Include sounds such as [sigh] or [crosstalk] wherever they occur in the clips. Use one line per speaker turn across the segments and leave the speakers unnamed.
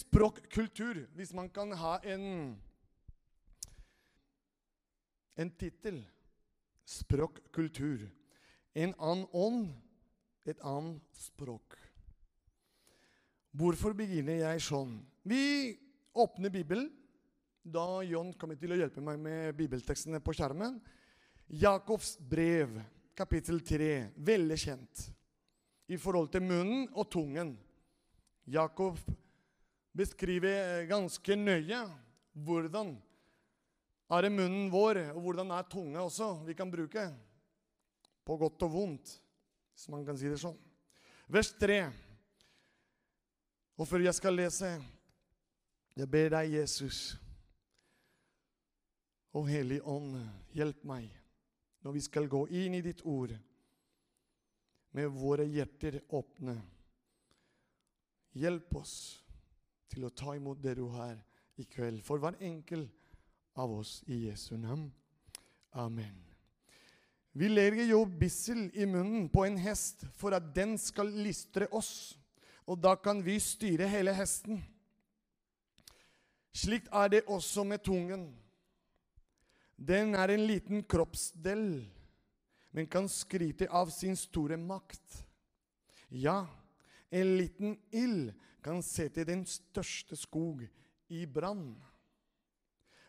språkkultur, hvis man kan ha en en tittel språkkultur. En annen ånd, et annet språk. Hvorfor begynner jeg sånn? Vi åpner Bibelen. Da John kommer til å hjelpe meg med bibeltekstene på skjermen. Jakobs brev, kapittel 3. Veldig kjent i forhold til munnen og tungen. Jakob beskriver ganske nøye hvordan er det munnen vår, og hvordan er tunge også, vi kan bruke. På godt og vondt, hvis man kan si det sånn. Vers 3. Og før jeg skal lese, jeg ber deg, Jesus, og Hellig Ånd, hjelp meg når vi skal gå inn i ditt ord med våre hjerter åpne. Hjelp oss til å ta imot det du har i kveld, for hver enkelt av oss i Jesu navn. Amen. Vi legger jo bissel i munnen på en hest for at den skal lystre oss, og da kan vi styre hele hesten. Slikt er det også med tungen. Den er en liten kroppsdel, men kan skryte av sin store makt. Ja, en liten ild kan sette den største skog i brann.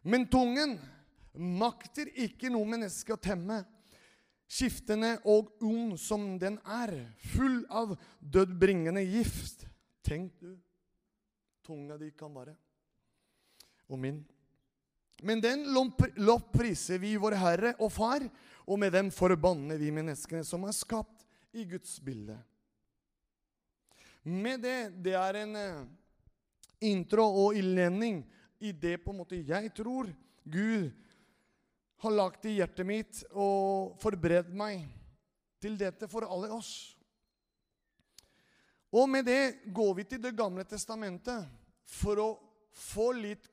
Men tungen makter ikke noe menneske å temme. Skiftende og ond som den er, full av dødbringende gift. Tenk du, tunga di kan være. Og min. Men den lovpriser vi vår Herre og Far, og med dem forbanner vi menneskene som er skapt i Guds bilde. Med det, det er en uh, intro og innledning i det på en måte jeg tror Gud har lagt i hjertet mitt og forberedt meg til dette for alle oss. Og med det går vi til Det gamle testamentet for å få litt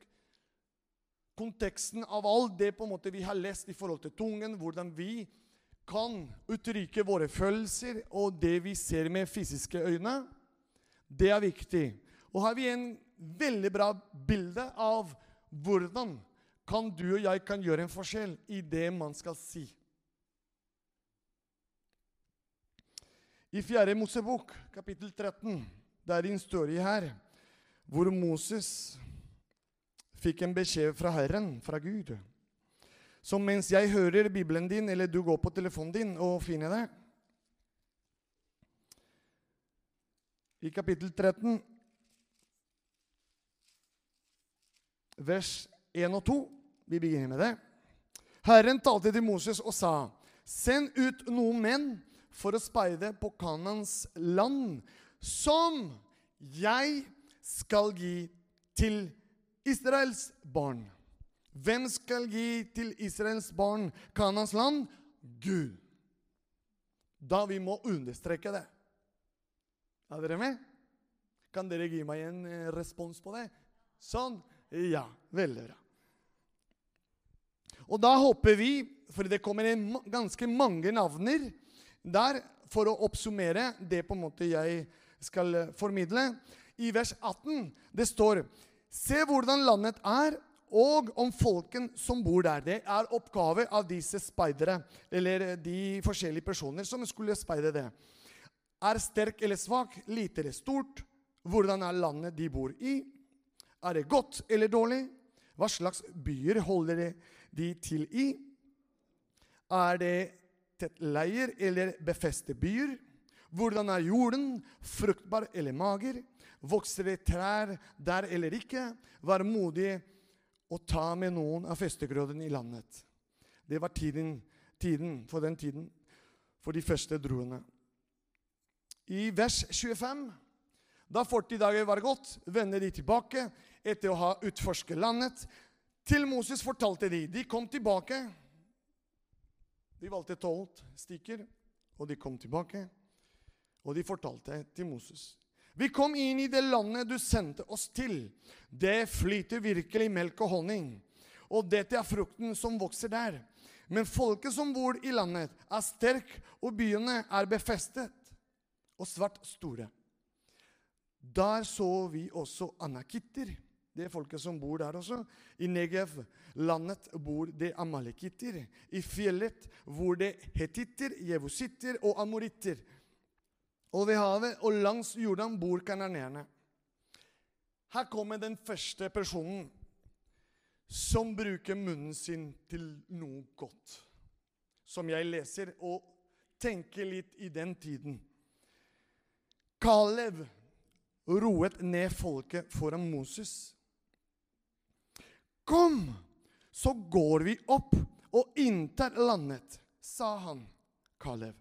konteksten av alt det på en måte vi har lest i forhold til tungen, hvordan vi kan uttrykke våre følelser og det vi ser med fysiske øyne. Det er viktig. Og her har vi en veldig bra bilde av hvordan kan du og jeg kan gjøre en forskjell i det man skal si. I 4. Mosebok, kapittel 13, det er en historie her hvor Moses fikk en beskjed fra Herren, fra Gud. Så mens jeg hører Bibelen din, eller du går på telefonen din og finner det I kapittel 13 vers 1 og 2. Vi begynner med det. Herren talte til Moses og sa, send ut noen menn for å speide på Kanans land, som jeg skal gi til Israels barn. Hvem skal gi til Israels barn Kanans land? Gud. Da vi må understreke det. Er dere med? Kan dere gi meg en eh, respons på det? Sånn. Ja, veldig bra. Og da håper vi, for det kommer ganske mange navner der for å oppsummere det på en måte jeg skal eh, formidle. I vers 18 det står Se hvordan landet er, og om folken som bor der. Det er oppgave av disse speidere, eller de forskjellige personer som skulle speide det. Er sterk eller svak, lite eller stort? Hvordan er landet de bor i? Er det godt eller dårlig? Hva slags byer holder de til i? Er det tettleier eller befeste byer? Hvordan er jorden? Fruktbar eller mager? Vokser det trær der eller ikke? Vær modig og ta med noen av festegrødene i landet. Det var tiden, tiden for den tiden for de første druene. I vers 25 da 40 dager var gått, vender de tilbake etter å ha utforsket landet. Til Moses fortalte de. De kom tilbake. De valgte tolv stikker, og de kom tilbake. Og de fortalte til Moses. Vi kom inn i det landet du sendte oss til. Det flyter virkelig melk og honning. Og dette er frukten som vokser der. Men folket som bor i landet, er sterk, og byene er befestet og svært store. Der så vi også anakitter. Det er folket som bor der også. I Negev landet bor det amalekitter. I fjellet bor det hetitter, jevusitter og amoritter. Og ved havet og langs Jordan bor kananeerne. Her kommer den første personen som bruker munnen sin til noe godt. Som jeg leser og tenker litt i den tiden. Kalev roet ned folket foran Moses. Kom, så går vi opp og inntar landet, sa han, Kalev.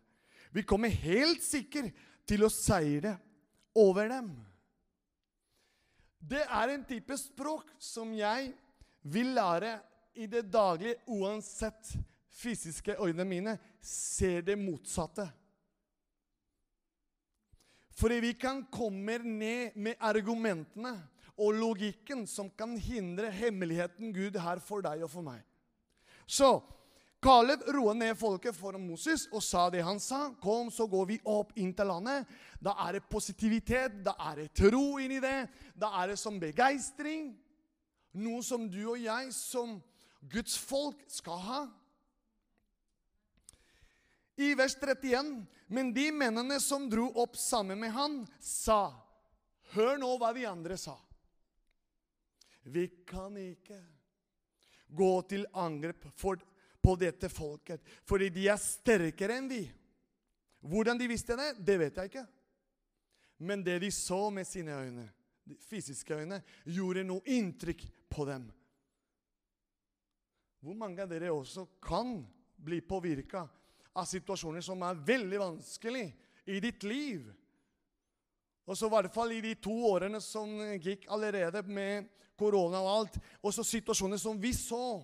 Vi kommer helt sikkert til å seire over dem. Det er en type språk som jeg vil lære i det daglige, uansett fysiske øynene mine ser det motsatte. Fordi vi kan komme ned med argumentene og logikken som kan hindre hemmeligheten Gud har for deg og for meg. Så Kaleb roa ned folket foran Moses og sa det han sa. Kom, så går vi opp inn til landet. Da er det positivitet, da er det tro inni det. Da er det som begeistring. Noe som du og jeg som Guds folk skal ha. I vers 31.: Men de mennene som dro opp sammen med han, sa Hør nå hva de andre sa. Vi kan ikke gå til angrep for, på dette folket, fordi de er sterkere enn vi. Hvordan de visste det, det vet jeg ikke. Men det de så med sine øyne, de fysiske øyne, gjorde noe inntrykk på dem. Hvor mange av dere også kan bli påvirka av situasjoner som er veldig vanskelig i ditt liv. Og så i hvert fall i de to årene som gikk allerede med korona og alt. Og så situasjoner som vi så,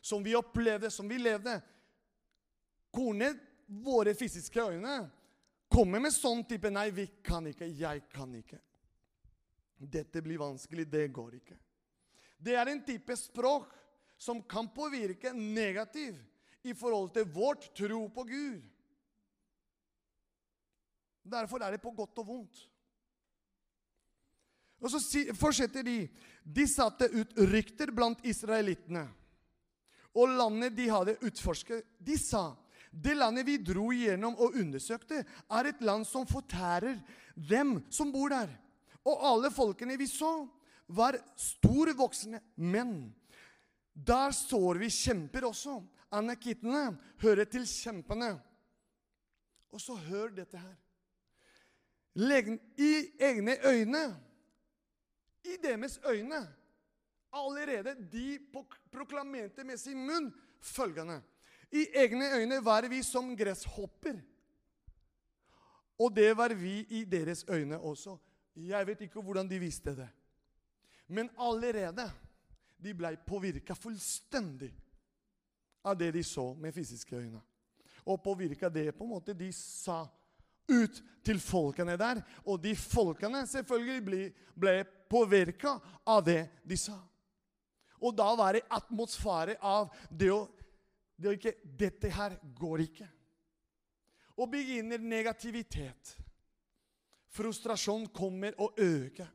som vi opplevde, som vi levde. Kunne våre fysiske øyne komme med sånn type Nei, vi kan ikke. Jeg kan ikke. Dette blir vanskelig. Det går ikke. Det er en type språk som kan påvirke negativt i forhold til vårt tro på Gud. Derfor er det på godt og vondt. Og så fortsetter de. De satte ut rykter blant israelittene. Og landet de hadde utforsket, de sa det landet vi dro gjennom og undersøkte, er et land som fortærer dem som bor der. Og alle folkene vi så, var storvoksne menn. Der står vi kjemper også. Anakittene hører til kjempene. Og så hør dette her. I egne øyne, i deres øyne Allerede de proklamerte med sin munn følgende I egne øyne var vi som gresshopper. Og det var vi i deres øyne også. Jeg vet ikke hvordan de visste det. Men allerede de ble påvirka fullstendig av det de så med fysiske øyne. Og påvirka det på en måte de sa ut til folkene der. Og de folkene selvfølgelig ble, ble påvirka av det de sa. Og da var det atmosfære av det å, det å ikke Dette her går ikke. Og begynner negativitet. Frustrasjon kommer og øker.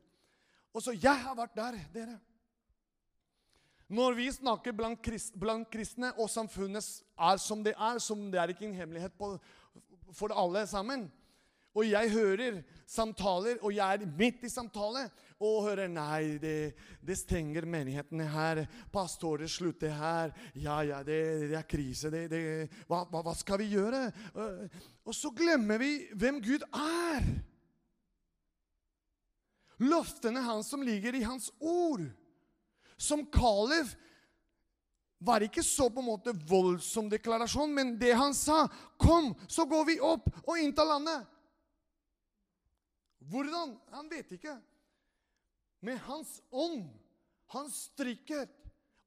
Og så Jeg har vært der, dere. Når vi snakker blant, krist, blant, kristne, og samfunnet er som det er, som det er ikke en hemmelighet på, for alle sammen Og jeg hører samtaler, og jeg er midt i samtale, og hører Nei, det, det stenger menighetene her. Pastorer slutter her. Ja, ja, det, det er krise. Det, hva, hva, hva, skal vi gjøre? Og så glemmer vi hvem Gud er. Løftene hans som ligger i hans ord som Kalev var ikke så på en måte voldsom deklarasjon, men det han sa 'Kom, så går vi opp og inntar landet'. Hvordan? Han vet ikke. Men hans ånd, hans trygghet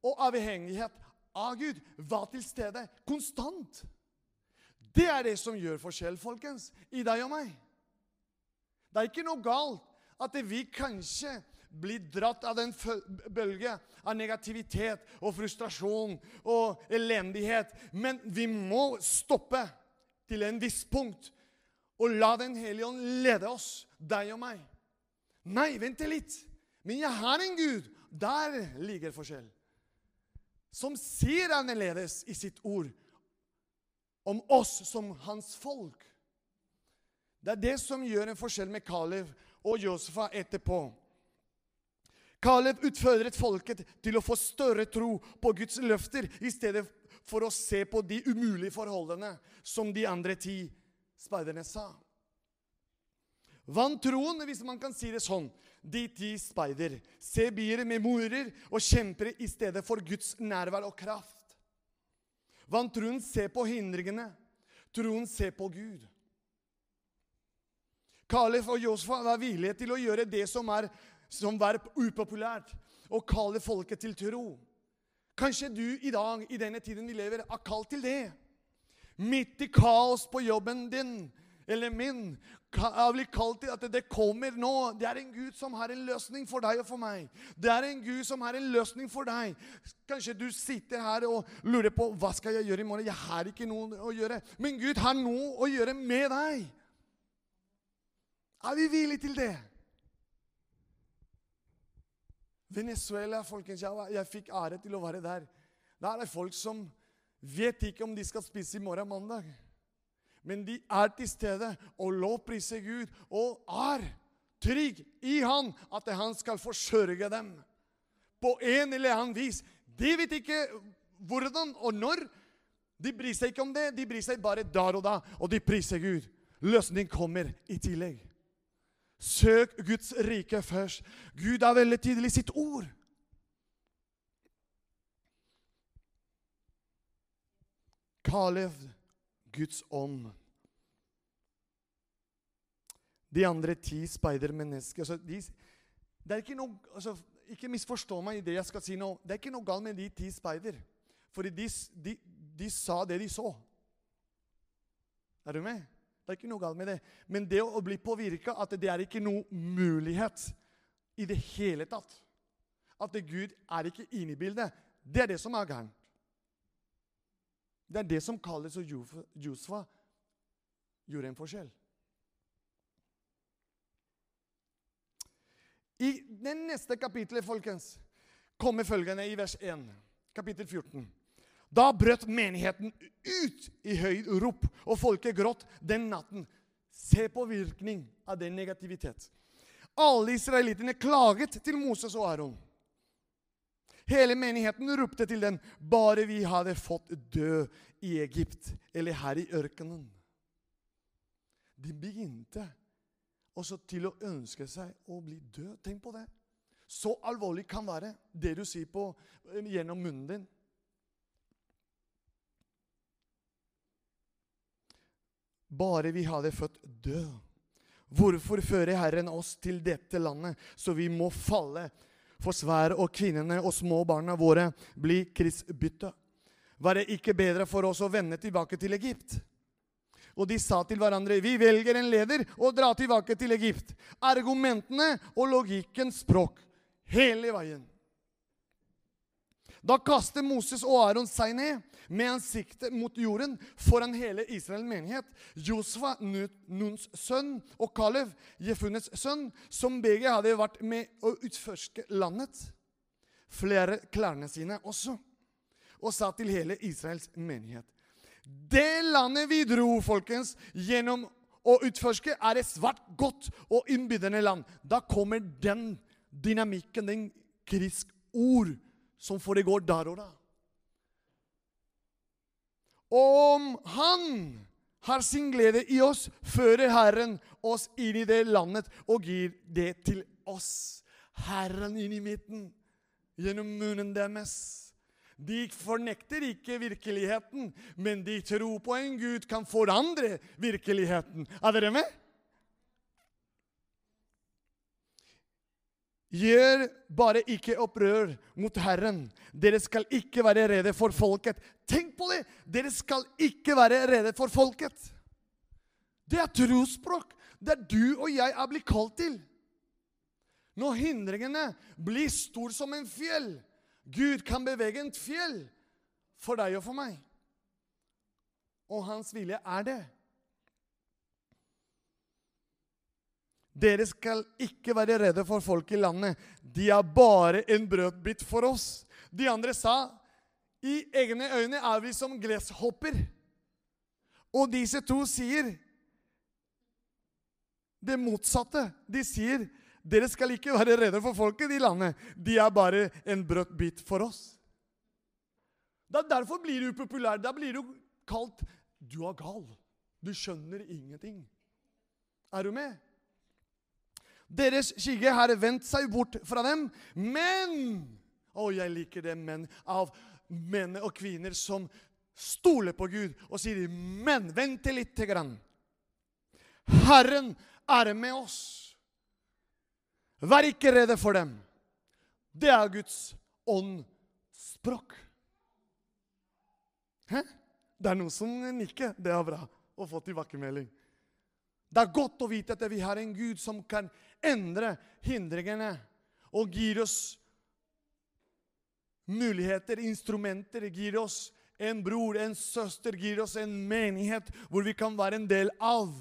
og avhengighet av Gud var til stede konstant. Det er det som gjør forskjell, folkens, i deg og meg. Det er ikke noe galt at vi kanskje blir dratt av den bølge av negativitet og frustrasjon og elendighet. Men vi må stoppe til en viss punkt og la Den hellige ånd lede oss, deg og meg. Nei, vent litt. Men jeg har en Gud. Der ligger forskjell. Som sier annerledes i sitt ord om oss som hans folk. Det er det som gjør en forskjell med Kalev og Josefa etterpå. Kalev utfordret folket til å få større tro på Guds løfter i stedet for å se på de umulige forholdene som de andre ti speiderne sa. Vantroen, hvis man kan si det sånn, de ti speider se byer med morer og kjempere i stedet for Guds nærvær og kraft. Vantroen se på hindringene. Troen se på Gud. Kalif og Josfa var villige til å gjøre det som, er, som var upopulært, og kalle folket til tro. Kanskje du i dag, i denne tiden vi lever, er kalt til det. Midt i kaos på jobben din eller min, har blitt kalt til at det kommer nå. Det er en Gud som har en løsning for deg og for meg. Det er en Gud som har en løsning for deg. Kanskje du sitter her og lurer på hva skal jeg gjøre i morgen. Jeg har ikke noe å gjøre. Men Gud har noe å gjøre med deg. Er vi villige til det? Venezuela, folkens. Jeg, jeg fikk ære til å være der. Der er det folk som vet ikke om de skal spise i morgen mandag. Men de er til stede og lovpriser Gud og er trygg i Han at han skal forsørge dem på en eller annen vis. De vet ikke hvordan og når. De bryr seg ikke om det. De bryr seg bare der og da, og de priser Gud. Løsning kommer i tillegg. Søk Guds rike først. Gud er veldig tydelig i sitt ord. Kalev, Guds ånd. De andre ti speidermennesker altså de, Det er ikke noe altså, Ikke misforstå meg i det jeg skal si nå. Det er ikke noe galt med de ti speider. Fordi de, de, de sa det de så. Er du med? Det er ikke noe galt med det. Men det å bli påvirka, at det er ikke noe mulighet i det hele tatt. At Gud er ikke inne i bildet. Det er det som er gærent. Det er det som kalles og Josfa gjorde en forskjell. I det neste kapitlet, folkens, kommer følgende i vers 1, kapittel 14. Da brøt menigheten ut i høyt rop, og folket gråt den natten. Se på virkning av den negativitet. Alle israelittene klaget til Moses og Aron. Hele menigheten ropte til dem, 'Bare vi hadde fått dø i Egypt eller her i ørkenen.' De begynte også til å ønske seg å bli død. Tenk på det. Så alvorlig kan være det du sier på, gjennom munnen din. Bare vi hadde født død. Hvorfor fører Herren oss til dette landet, så vi må falle? For svære og kvinnene og små barna våre blir krigsbytte. Var det ikke bedre for oss å vende tilbake til Egypt? Og de sa til hverandre, 'Vi velger en leder og drar tilbake til Egypt.' Argumentene og logikkens språk hele veien. Da kastet Moses og Aron seg ned med ansiktet mot jorden foran hele Israels menighet. Josfa, Nuns sønn, og Kalev, Jefunes sønn, som begge hadde vært med å utforske landet. Flere klærne sine også. Og sa til hele Israels menighet. Det landet vi dro, folkens, gjennom å utforske, er et svært godt og innbydende land. Da kommer den dynamikken, den krisk ord som foregår der og da. Om Han har sin glede i oss, fører Herren oss inn i det landet og gir det til oss. Herren inn i midten, gjennom munnen deres. De fornekter ikke virkeligheten, men de tror på en Gud kan forandre virkeligheten. Er dere med? Gjør bare ikke opprør mot Herren. Dere skal ikke være redde for folket. Tenk på det! Dere skal ikke være redde for folket. Det er trosspråk. Det er du og jeg er blitt kalt til. Når hindringene blir stor som en fjell Gud kan bevege en fjell for deg og for meg. Og hans vilje er det. Dere skal ikke være redde for folk i landet. De er bare en brødbit for oss. De andre sa, i egne øyne er vi som gresshopper. Og disse to sier det motsatte. De sier, dere skal ikke være redde for folket i landet. De er bare en brødbit for oss. Da, derfor blir du upopulær. Da blir du kalt Du er gal. Du skjønner ingenting. Er du med? Deres skygge har vendt seg bort fra dem, men Å, jeg liker det menn av menn og kvinner som stoler på Gud og sier Men vent litt. Grann. Herren er med oss. Vær ikke redde for dem. Det er Guds åndsspråk. Hæ? Det er noen som nikker. Det er bra å få tilbakemelding. Det er godt å vite at vi har en Gud som kan endre hindringene og gir oss muligheter, instrumenter, gir oss en bror, en søster, gir oss en menighet hvor vi kan være en del av.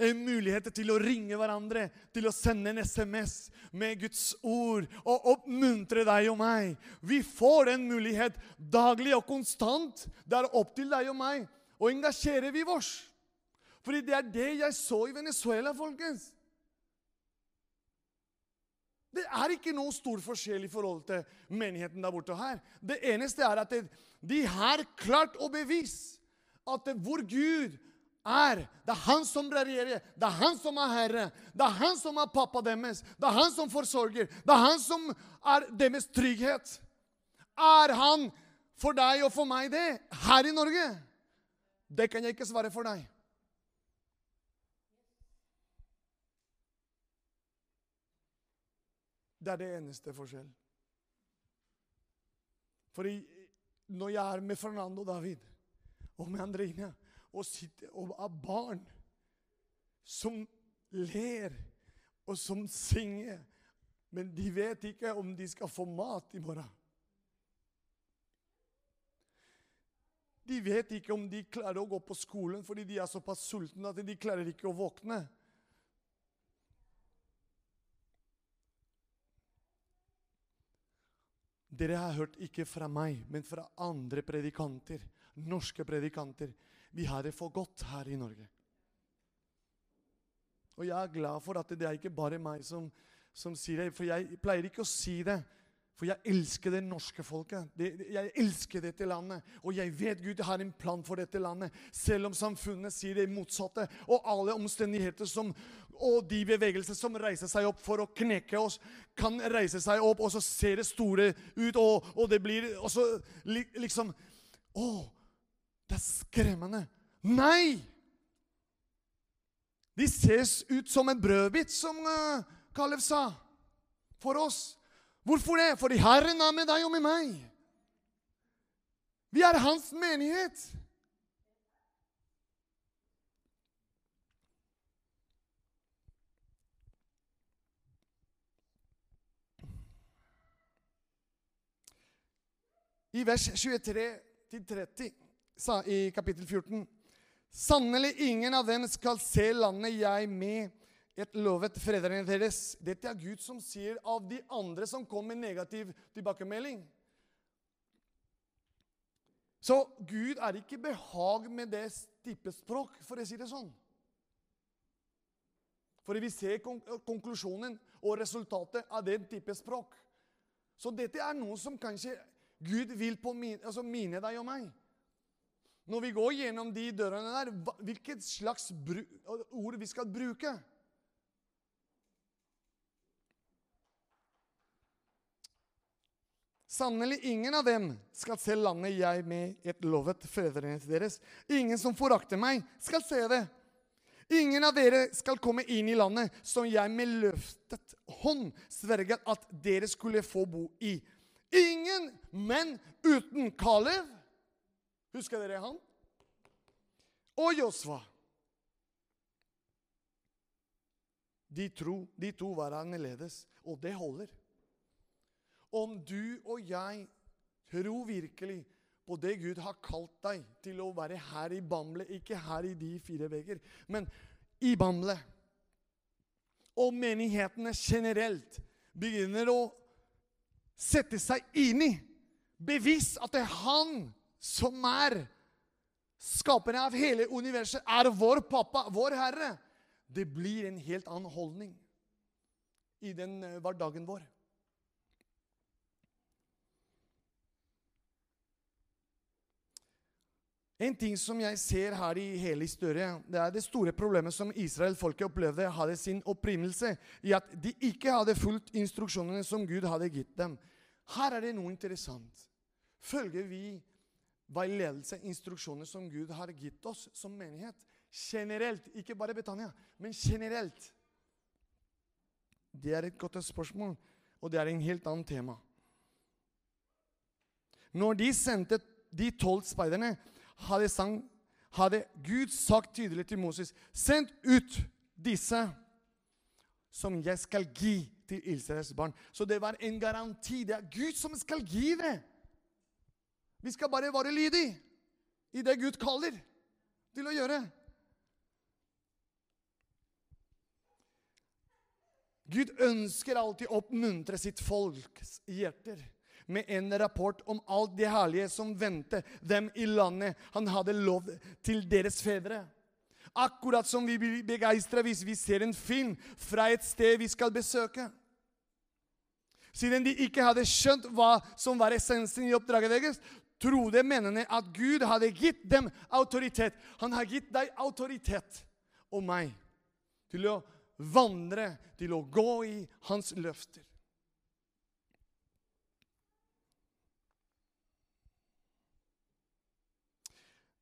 En mulighet til å ringe hverandre, til å sende en SMS med Guds ord og oppmuntre deg og meg. Vi får en mulighet daglig og konstant. Det er opp til deg og meg å engasjere vi oss. Fordi det er det jeg så i Venezuela, folkens. Det er ikke noe stor forskjell i forhold til menigheten der borte og her. Det eneste er at de har klart å bevise at hvor Gud er Det er han som regjerer. Det er han som er herre. Det er han som er pappa deres. Det er han som forsørger. Det er han som er deres trygghet. Er han for deg og for meg det her i Norge? Det kan jeg ikke svare for deg. Det er det eneste forskjell. Fordi når jeg er med Fernando David og med Andrine og sitter og har barn som ler og som synger, men de vet ikke om de skal få mat i morgen. De vet ikke om de klarer å gå på skolen fordi de er såpass sultne at de klarer ikke å våkne. Dere har hørt ikke fra meg, men fra andre predikanter, norske predikanter. Vi har det for godt her i Norge. Og jeg er glad for at det er ikke bare meg som, som sier det, for jeg pleier ikke å si det. For jeg elsker det norske folket. Jeg elsker dette landet. Og jeg vet Gud har en plan for dette landet. Selv om samfunnet sier det motsatte. Og alle omstendigheter som, og de bevegelser som reiser seg opp for å knekke oss, kan reise seg opp, og så ser det store ut, og, og det blir og så liksom Å, det er skremmende. Nei! De ses ut som en brødbit, som uh, Kalev sa. For oss. Hvorfor det? Fordi Herren er med deg og med meg. Vi er hans menighet. I vers 23-30 sa i kapittel 14.: Sannelig ingen av dem skal se landet jeg med lovet fedrene deres. Dette er Gud som sier av de andre som kom med negativ tilbakemelding. Så Gud er ikke behag med det type språk, for å si det sånn. For vi ser konklusjonen og resultatet av den type språk. Så dette er noe som kanskje Gud vil på min, altså mine deg og meg. Når vi går gjennom de dørene der, hvilket slags ord vi skal bruke. Sannelig ingen av dem skal se landet jeg med et lovet fedrene deres. Ingen som forakter meg, skal se det. Ingen av dere skal komme inn i landet som jeg med løftet hånd sverget at dere skulle få bo i. Ingen menn uten Kalev. Husker dere han? Og Josva. De, de to var annerledes, og det holder. Om du og jeg tror virkelig på det Gud har kalt deg til å være her i Bamble, ikke her i de fire vegger, men i Bamble, og menighetene generelt begynner å sette seg inn i, bevisst at det er Han som er skaperen av hele universet, er vår pappa, vår Herre, det blir en helt annen holdning i den eh, hverdagen vår. En ting som jeg ser her i hele historien, det er det store problemet som Israel-folket opplevde hadde sin opprinnelse i at de ikke hadde fulgt instruksjonene som Gud hadde gitt dem. Her er det noe interessant. Følger vi veiledelse, instruksjoner som Gud har gitt oss som menighet? Generelt, ikke bare Betania, men generelt. Det er et godt spørsmål, og det er en helt annet tema. Når de sendte de tolv speiderne hadde, sang, hadde Gud sagt tydelig til Moses Send ut disse som jeg skal gi til Israels barn. Så det var en garanti. Det er Gud som skal gi det. Vi skal bare være lydige i det Gud kaller til å gjøre. Gud ønsker alltid å oppmuntre sitt folks hjerter med en rapport om alt det herlige som ventet dem i landet han hadde lov til deres fedre. Akkurat som vi blir begeistra hvis vi ser en film fra et sted vi skal besøke. Siden de ikke hadde skjønt hva som var essensen i oppdraget deres, trodde mennene at Gud hadde gitt dem autoritet. Han har gitt deg autoritet og meg til å vandre, til å gå i hans løfter.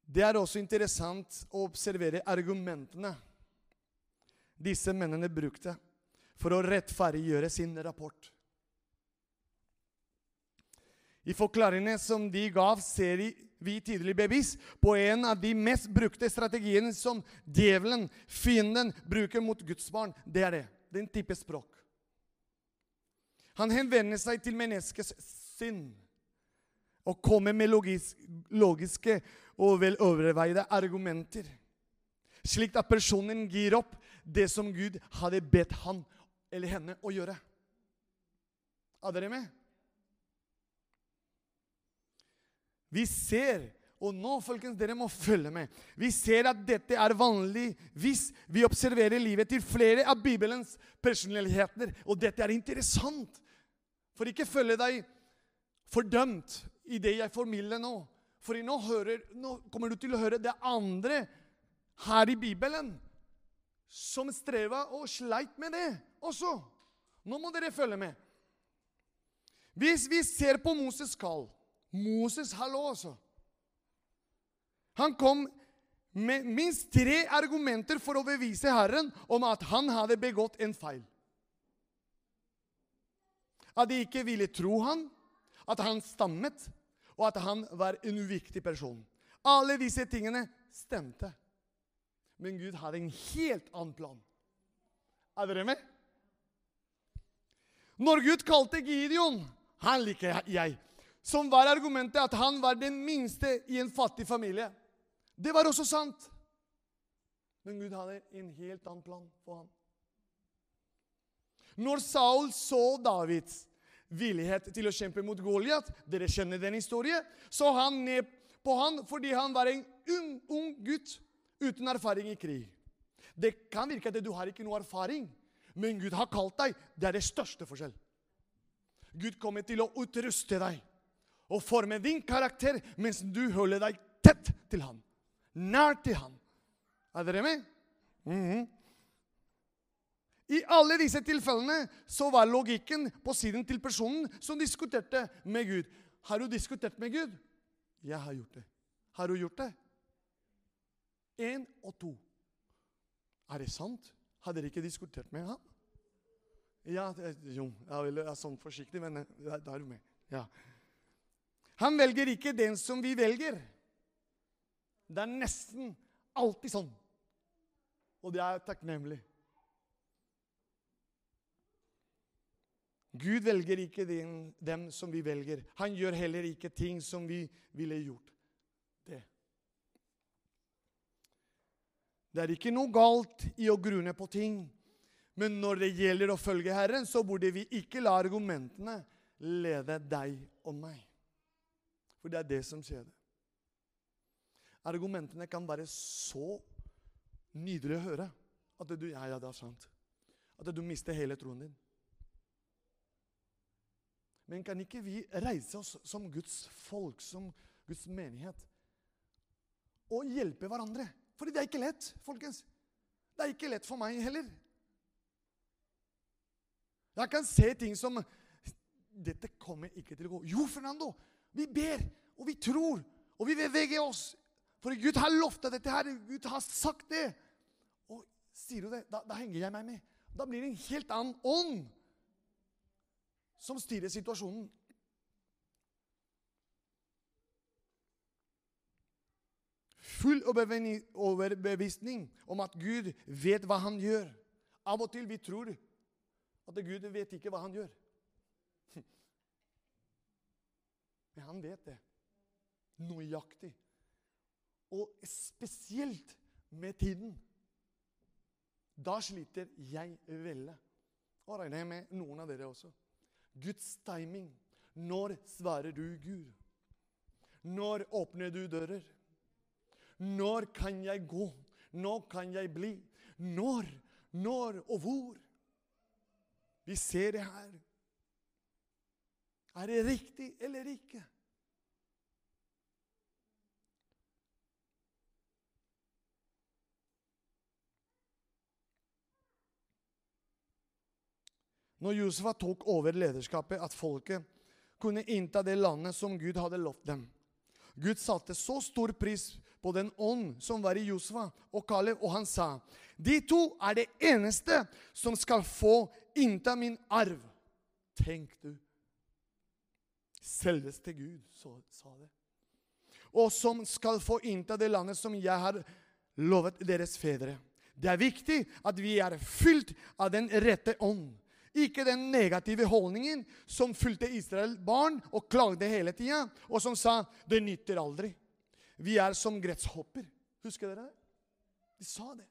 Det er også interessant å observere argumentene disse mennene brukte for å rettferdiggjøre sin rapport. I forklaringene som de gav, ser vi tydelig bevis på en av de mest brukte strategiene som djevelen, fienden, bruker mot Guds barn. Det er det. Den type språk. Han henvender seg til menneskets sinn og kommer med logis logiske og vel overveide argumenter, slik at personen gir opp det som Gud hadde bedt han eller henne å gjøre. Er dere med? Vi ser, og nå folkens, dere må følge med Vi ser at dette er vanlig hvis vi observerer livet til flere av Bibelens personligheter. Og dette er interessant. For ikke følge deg fordømt i det jeg formidler nå. For nå, hører, nå kommer du til å høre det andre her i Bibelen som streva og sleit med det også. Nå må dere følge med. Hvis vi ser på Moses' kall Moses, hallo, altså. Han kom med minst tre argumenter for å bevise Herren om at han hadde begått en feil. At de ikke ville tro han, at han stammet, og at han var en uviktig person. Alle disse tingene stemte. Men Gud hadde en helt annen plan. Er dere med? Når Gud kalte Gideon Han liker jeg. Som var argumentet at han var den minste i en fattig familie. Det var også sant. Men Gud hadde en helt annen plan for ham. Når Saul så Davids villighet til å kjempe mot Goliat. Dere kjenner den historien. Så han ned på han fordi han var en ung, ung gutt uten erfaring i krig. Det kan virke at du har ikke noe erfaring, men Gud har kalt deg. Det er det største forskjell. Gud kommer til å utruste deg og forme din karakter mens du holder deg tett til ham. Nær til ham. Er dere med? Mm -hmm. I alle disse tilfellene så var logikken på siden til personen som diskuterte med Gud. Har du diskutert med Gud? Jeg har gjort det. Har du gjort det? Én og to. Er det sant? Har dere ikke diskutert med ham? Ja, jo, jeg er sånn forsiktig, men da er du med. Ja. Han velger ikke den som vi velger. Det er nesten alltid sånn. Og det er takknemlig. Gud velger ikke den, dem som vi velger. Han gjør heller ikke ting som vi ville gjort. Det. Det er ikke noe galt i å grune på ting, Men når det gjelder å følge Herren, så burde vi ikke la argumentene lede deg og meg. For det er det som skjer. Argumentene kan være så nydelige å høre at du Ja, ja, det er sant. At du mister hele troen din. Men kan ikke vi reise oss som Guds folk, som Guds menighet, og hjelpe hverandre? For det er ikke lett, folkens. Det er ikke lett for meg heller. Jeg kan se ting som Dette kommer ikke til å gå. Jo, Fernando, vi ber, og vi tror, og vi beveger oss. For Gud har lovta dette her. Gud har sagt det. Og sier du det, da, da henger jeg meg med. Da blir det en helt annen ånd som styrer situasjonen. Full overbevisning om at Gud vet hva han gjør. Av og til vi tror at Gud vet ikke hva han gjør. [laughs] Men han vet det. Nøyaktig. Og spesielt med tiden. Da sliter jeg veldig. Og regner jeg med noen av dere også. Guds timing. Når svarer du Gud? Når åpner du dører? Når kan jeg gå? Når kan jeg bli? Når? Når og hvor? Vi ser det her. Er det riktig eller ikke? Når Josefa tok over lederskapet, at folket kunne innta det landet som Gud hadde lovt dem. Gud satte så stor pris på den ånd som var i Josefa og Kalev, og han sa, de to er det eneste som skal få innta min arv. Tenk du. Selveste Gud så, sa det. Og som skal få innta det landet som jeg har lovet deres fedre. Det er viktig at vi er fylt av den rette ånd. Ikke den negative holdningen som fulgte Israel barn og klagde hele tida, og som sa 'det nytter aldri'. Vi er som gresshopper. Husker dere det? De sa det.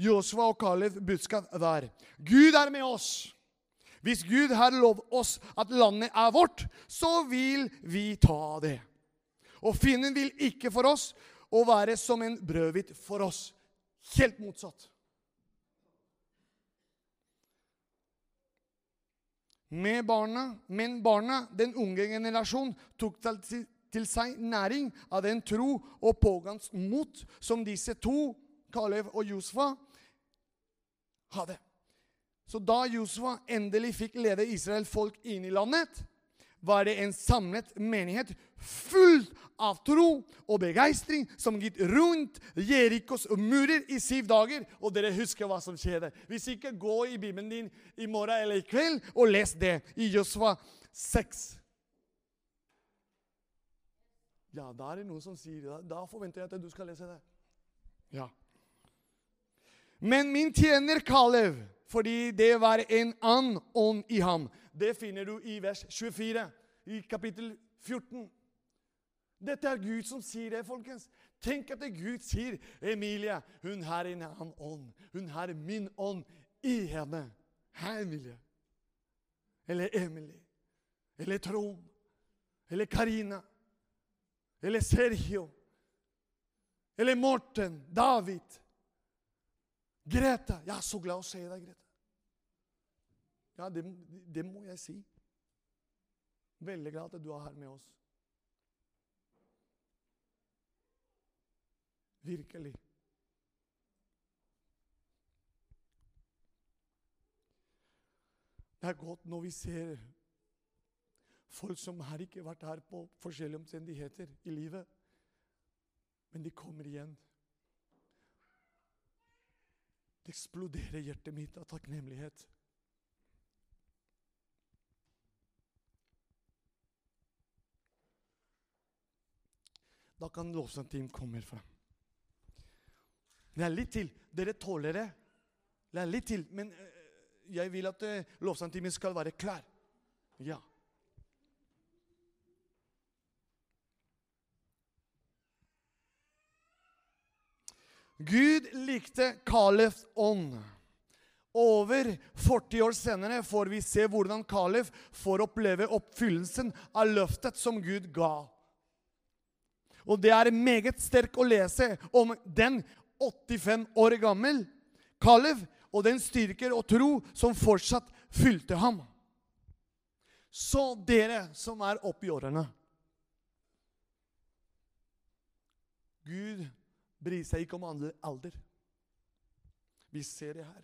Josua og Kalev budskap var Gud er med oss. Hvis Gud har lovet oss at landet er vårt, så vil vi ta det. Og fienden vil ikke for oss å være som en brødhvit for oss. Helt motsatt. Med barna, men barna, den unge generasjon, tok til, seg næring av den tro og pågangs mot som disse to, Kalev og Josfa, hadde. Så da Josfa endelig fikk lede Israel folk inn i landet, var det en samlet menighet full av tro og begeistring som gikk rundt Jerikos murer i syv dager. Og dere husker hva som skjedde. Hvis ikke, gå i Bibelen din i morgen eller i kveld og les det i Josfa 6. Ja, da er det noen som sier det. Da forventer jeg at du skal lese det. Ja. Men min tjener Kalev, fordi det var en annen ånd i ham det finner du i vers 24 i kapittel 14. Dette er Gud som sier det, folkens. Tenk at det Gud sier, 'Emilie, hun har en annen ånd. Hun har min ånd i henne.' Hei, Emilie. Eller Emily. Eller Trond. Eller Karina. Eller Sergio. Eller Morten. David. Greta. Jeg er så glad å se deg, Greta. Ja, det, det må jeg si. Veldig glad at du er her med oss. Virkelig. Det er godt når vi ser folk som har ikke vært her på forskjellige omstendigheter i livet, men de kommer igjen. Det eksploderer hjertet mitt av takknemlighet. Da kan lovsangteam komme fram. Det er litt til. Dere tåler det. Det er litt til. Men eh, jeg vil at uh, lovsangteamet skal være klar. Ja. Gud likte Kalefs ånd. Over 40 år senere får vi se hvordan Kalef får oppleve oppfyllelsen av løftet som Gud ga. Og det er meget sterk å lese om den 85 år gammel Kalev og den styrker og tro som fortsatt fylte ham. Så dere som er oppi årene Gud bryr seg ikke om alder. Vi ser det her.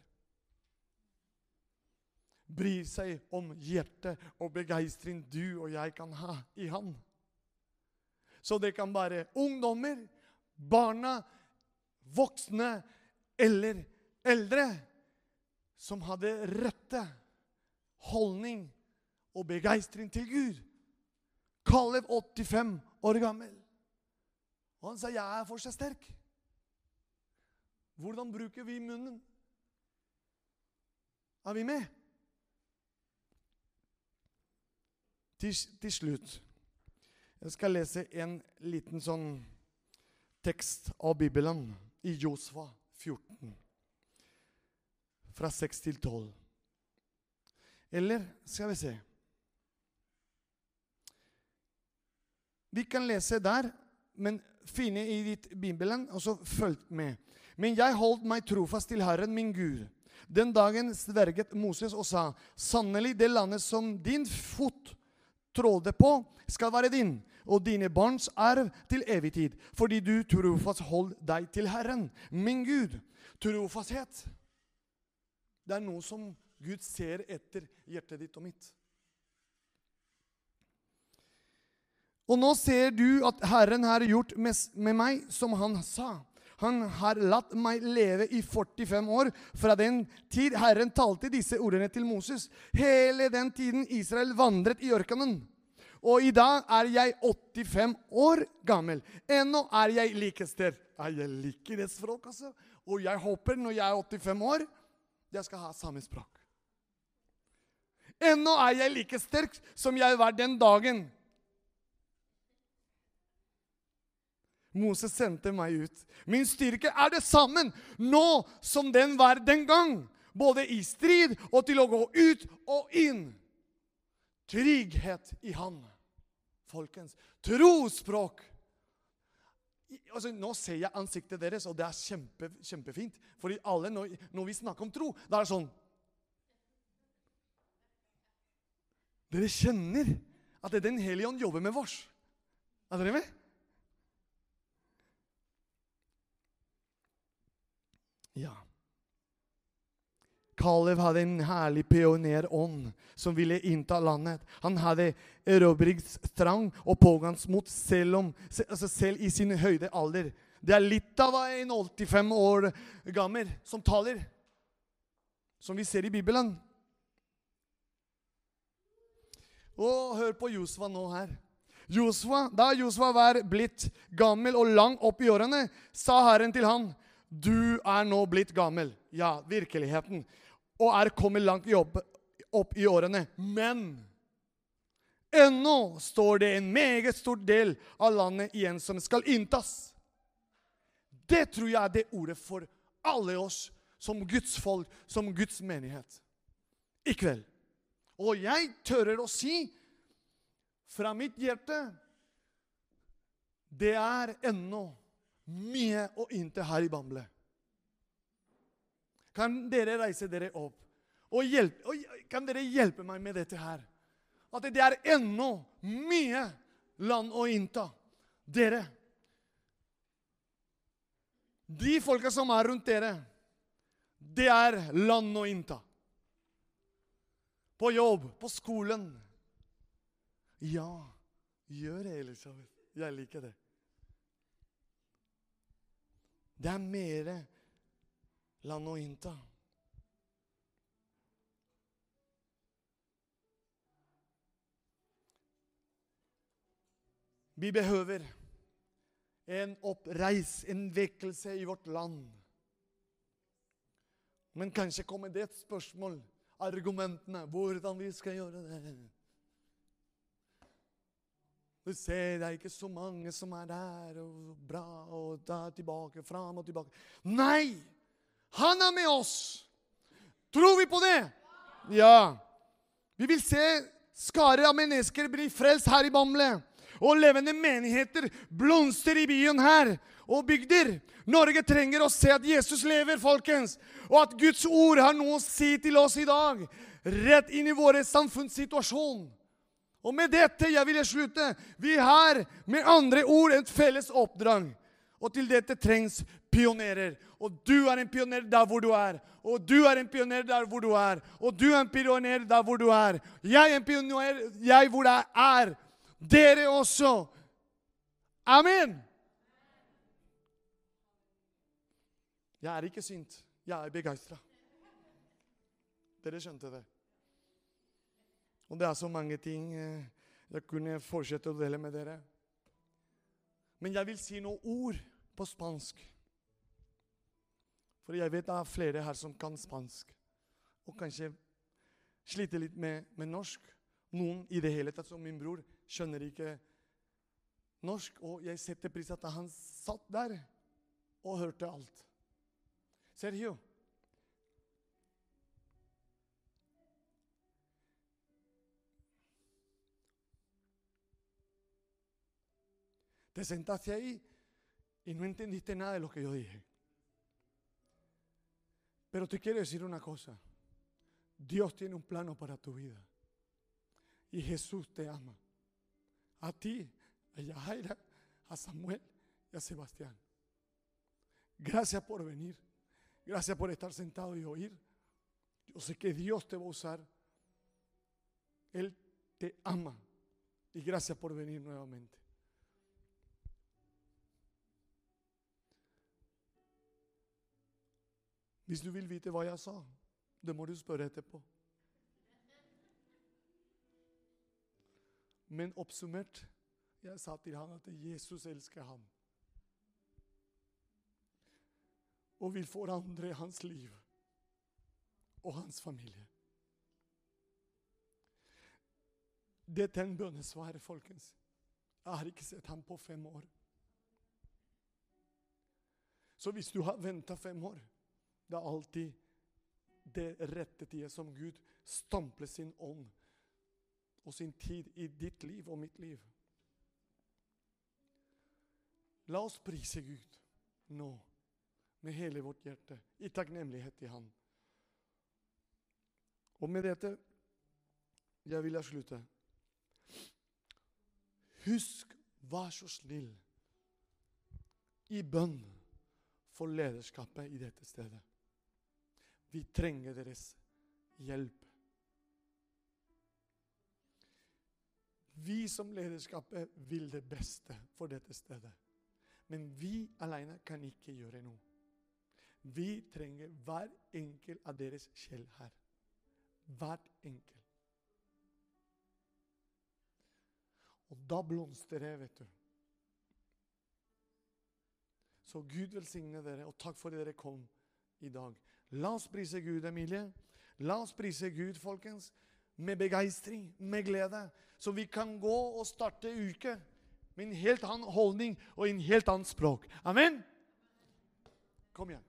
Bryr seg om hjertet og begeistring du og jeg kan ha i Han. Så det kan være ungdommer, barna, voksne eller eldre som hadde rette holdning og begeistring til Gud. Kalev 85 år gammel. Og han sa, 'Jeg er fortsatt sterk'. Hvordan bruker vi munnen? Er vi med? Til, til slutt Jeg skal lese en liten sånn tekst av Bibelen i Josfa 14. Fra 6 til 12. Eller skal vi se Vi kan lese der, men finne i ditt Bibelen, og så følg med. Men jeg holdt meg trofast til Herren min Gud. Den dagen sverget Moses og sa, sannelig det landet som din fot trådde på, skal være din, og dine barns arv til evig tid, fordi du trofast holdt deg til Herren, min Gud. Trofasthet, det er noe som Gud ser etter hjertet ditt og mitt. Og nå ser du at Herren har gjort med meg som han sa. Han har latt meg leve i 45 år fra den tid Herren talte disse ordene til Moses. Hele den tiden Israel vandret i ørkenen. Og i dag er jeg 85 år gammel. Ennå er jeg like sterk. Jeg liker det språket, altså. Og jeg håper når jeg er 85 år, jeg skal ha samme språk. Ennå er jeg like sterk som jeg var den dagen Moses sendte meg ut. Min styrke er det sammen nå som den var den gang. Både i strid og til å gå ut og inn. Trygghet i Han. Folkens, trospråk. Altså, nå ser jeg ansiktet deres, og det er kjempe, kjempefint. For alle, når, når vi snakker om tro, da er det sånn Dere kjenner at det er Den hellige ånd jobber med vårs. Er dere med? Ja. Kalev hadde en herlig pionerånd som ville innta landet. Han hadde erobringstrang og pågangsmot selv, om, altså selv i sin høyde alder. Det er litt av en 85 år gammel som taler, som vi ser i Bibelen. Og hør på Josva nå her. Josva, da Josva var blitt gammel og lang opp i årene, sa Herren til han, du er nå blitt gammel. Ja, virkeligheten. Og er kommet langt opp, opp i årene. Men ennå står det en meget stor del av landet igjen som skal inntas. Det tror jeg er det ordet for alle oss som Guds folk, som Guds menighet. I kveld. Og jeg tører å si fra mitt hjerte Det er ennå mye å innta her i Bamble. Kan dere reise dere opp? Og, hjelpe, og kan dere hjelpe meg med dette her? At det er ennå mye land å innta. Dere. De folka som er rundt dere, det er land å innta. På jobb, på skolen. Ja, gjør det, Elisabeth. Jeg liker det. Det er mer innta. Vi behøver en oppreis, en vekkelse i vårt land. Men kanskje kommer det et spørsmål, argumentene, hvordan vi skal gjøre det. Du ser det er ikke så mange som er der, og bra, og der tilbake, fram og tilbake. Nei! Han er med oss! Tror vi på det? Ja. Vi vil se skarer av mennesker bli frelst her i Bamble. Og levende menigheter blomstrer i byen her og bygder. Norge trenger å se at Jesus lever, folkens. Og at Guds ord har noe å si til oss i dag. Rett inn i vår samfunnssituasjon. Og med dette jeg vil jeg slutte. Vi har med andre ord et felles oppdrag. Og til dette trengs pionerer. Og du er en pioner der hvor du er. Og du er en pioner der hvor du er. Og du er en pioner der hvor du er. Jeg er en pioner jeg hvor jeg er. Dere også. Amen. Jeg er ikke sint. Jeg er begeistra. Dere skjønte det. Og det er så mange ting eh, jeg kunne fortsette å dele med dere. Men jeg vil si noen ord på spansk. For jeg vet det er flere her som kan spansk, og kanskje sliter litt med, med norsk. Noen i det hele tatt, som min bror, skjønner ikke norsk. Og jeg setter pris at han satt der og hørte alt. Sergio. Te sentaste ahí y no entendiste nada de lo que yo dije. Pero te quiero decir una cosa. Dios tiene un plano para tu vida. Y Jesús te ama. A ti, a Yahaira, a Samuel y a Sebastián. Gracias por venir. Gracias por estar sentado y oír. Yo sé que Dios te va a usar. Él te ama. Y gracias por venir nuevamente. Hvis du vil vite hva jeg sa, det må du spørre etterpå. Men oppsummert jeg sa til han at Jesus elsker ham. Og vil forandre hans liv og hans familie. Dette er en bønnesvar, folkens. Jeg har ikke sett ham på fem år. Så hvis du har venta fem år det er alltid det rette tida som Gud stampler sin ånd og sin tid i ditt liv og mitt liv. La oss prise Gud nå med hele vårt hjerte, i takknemlighet til Han. Og med dette jeg vil jeg slutte. Husk, vær så snill, i bønn for lederskapet i dette stedet. Vi trenger deres hjelp. Vi som lederskapet vil det beste for dette stedet. Men vi alene kan ikke gjøre noe. Vi trenger hver enkelt av deres sjel her. Hver enkelt. Og da blomstrer det, vet du. Så Gud velsigne dere, og takk for at dere kom i dag. La oss prise Gud, Emilie. La oss prise Gud, folkens, med begeistring, med glede. Så vi kan gå og starte uke med en helt annen holdning og en helt annet språk. Amen? Kom igjen.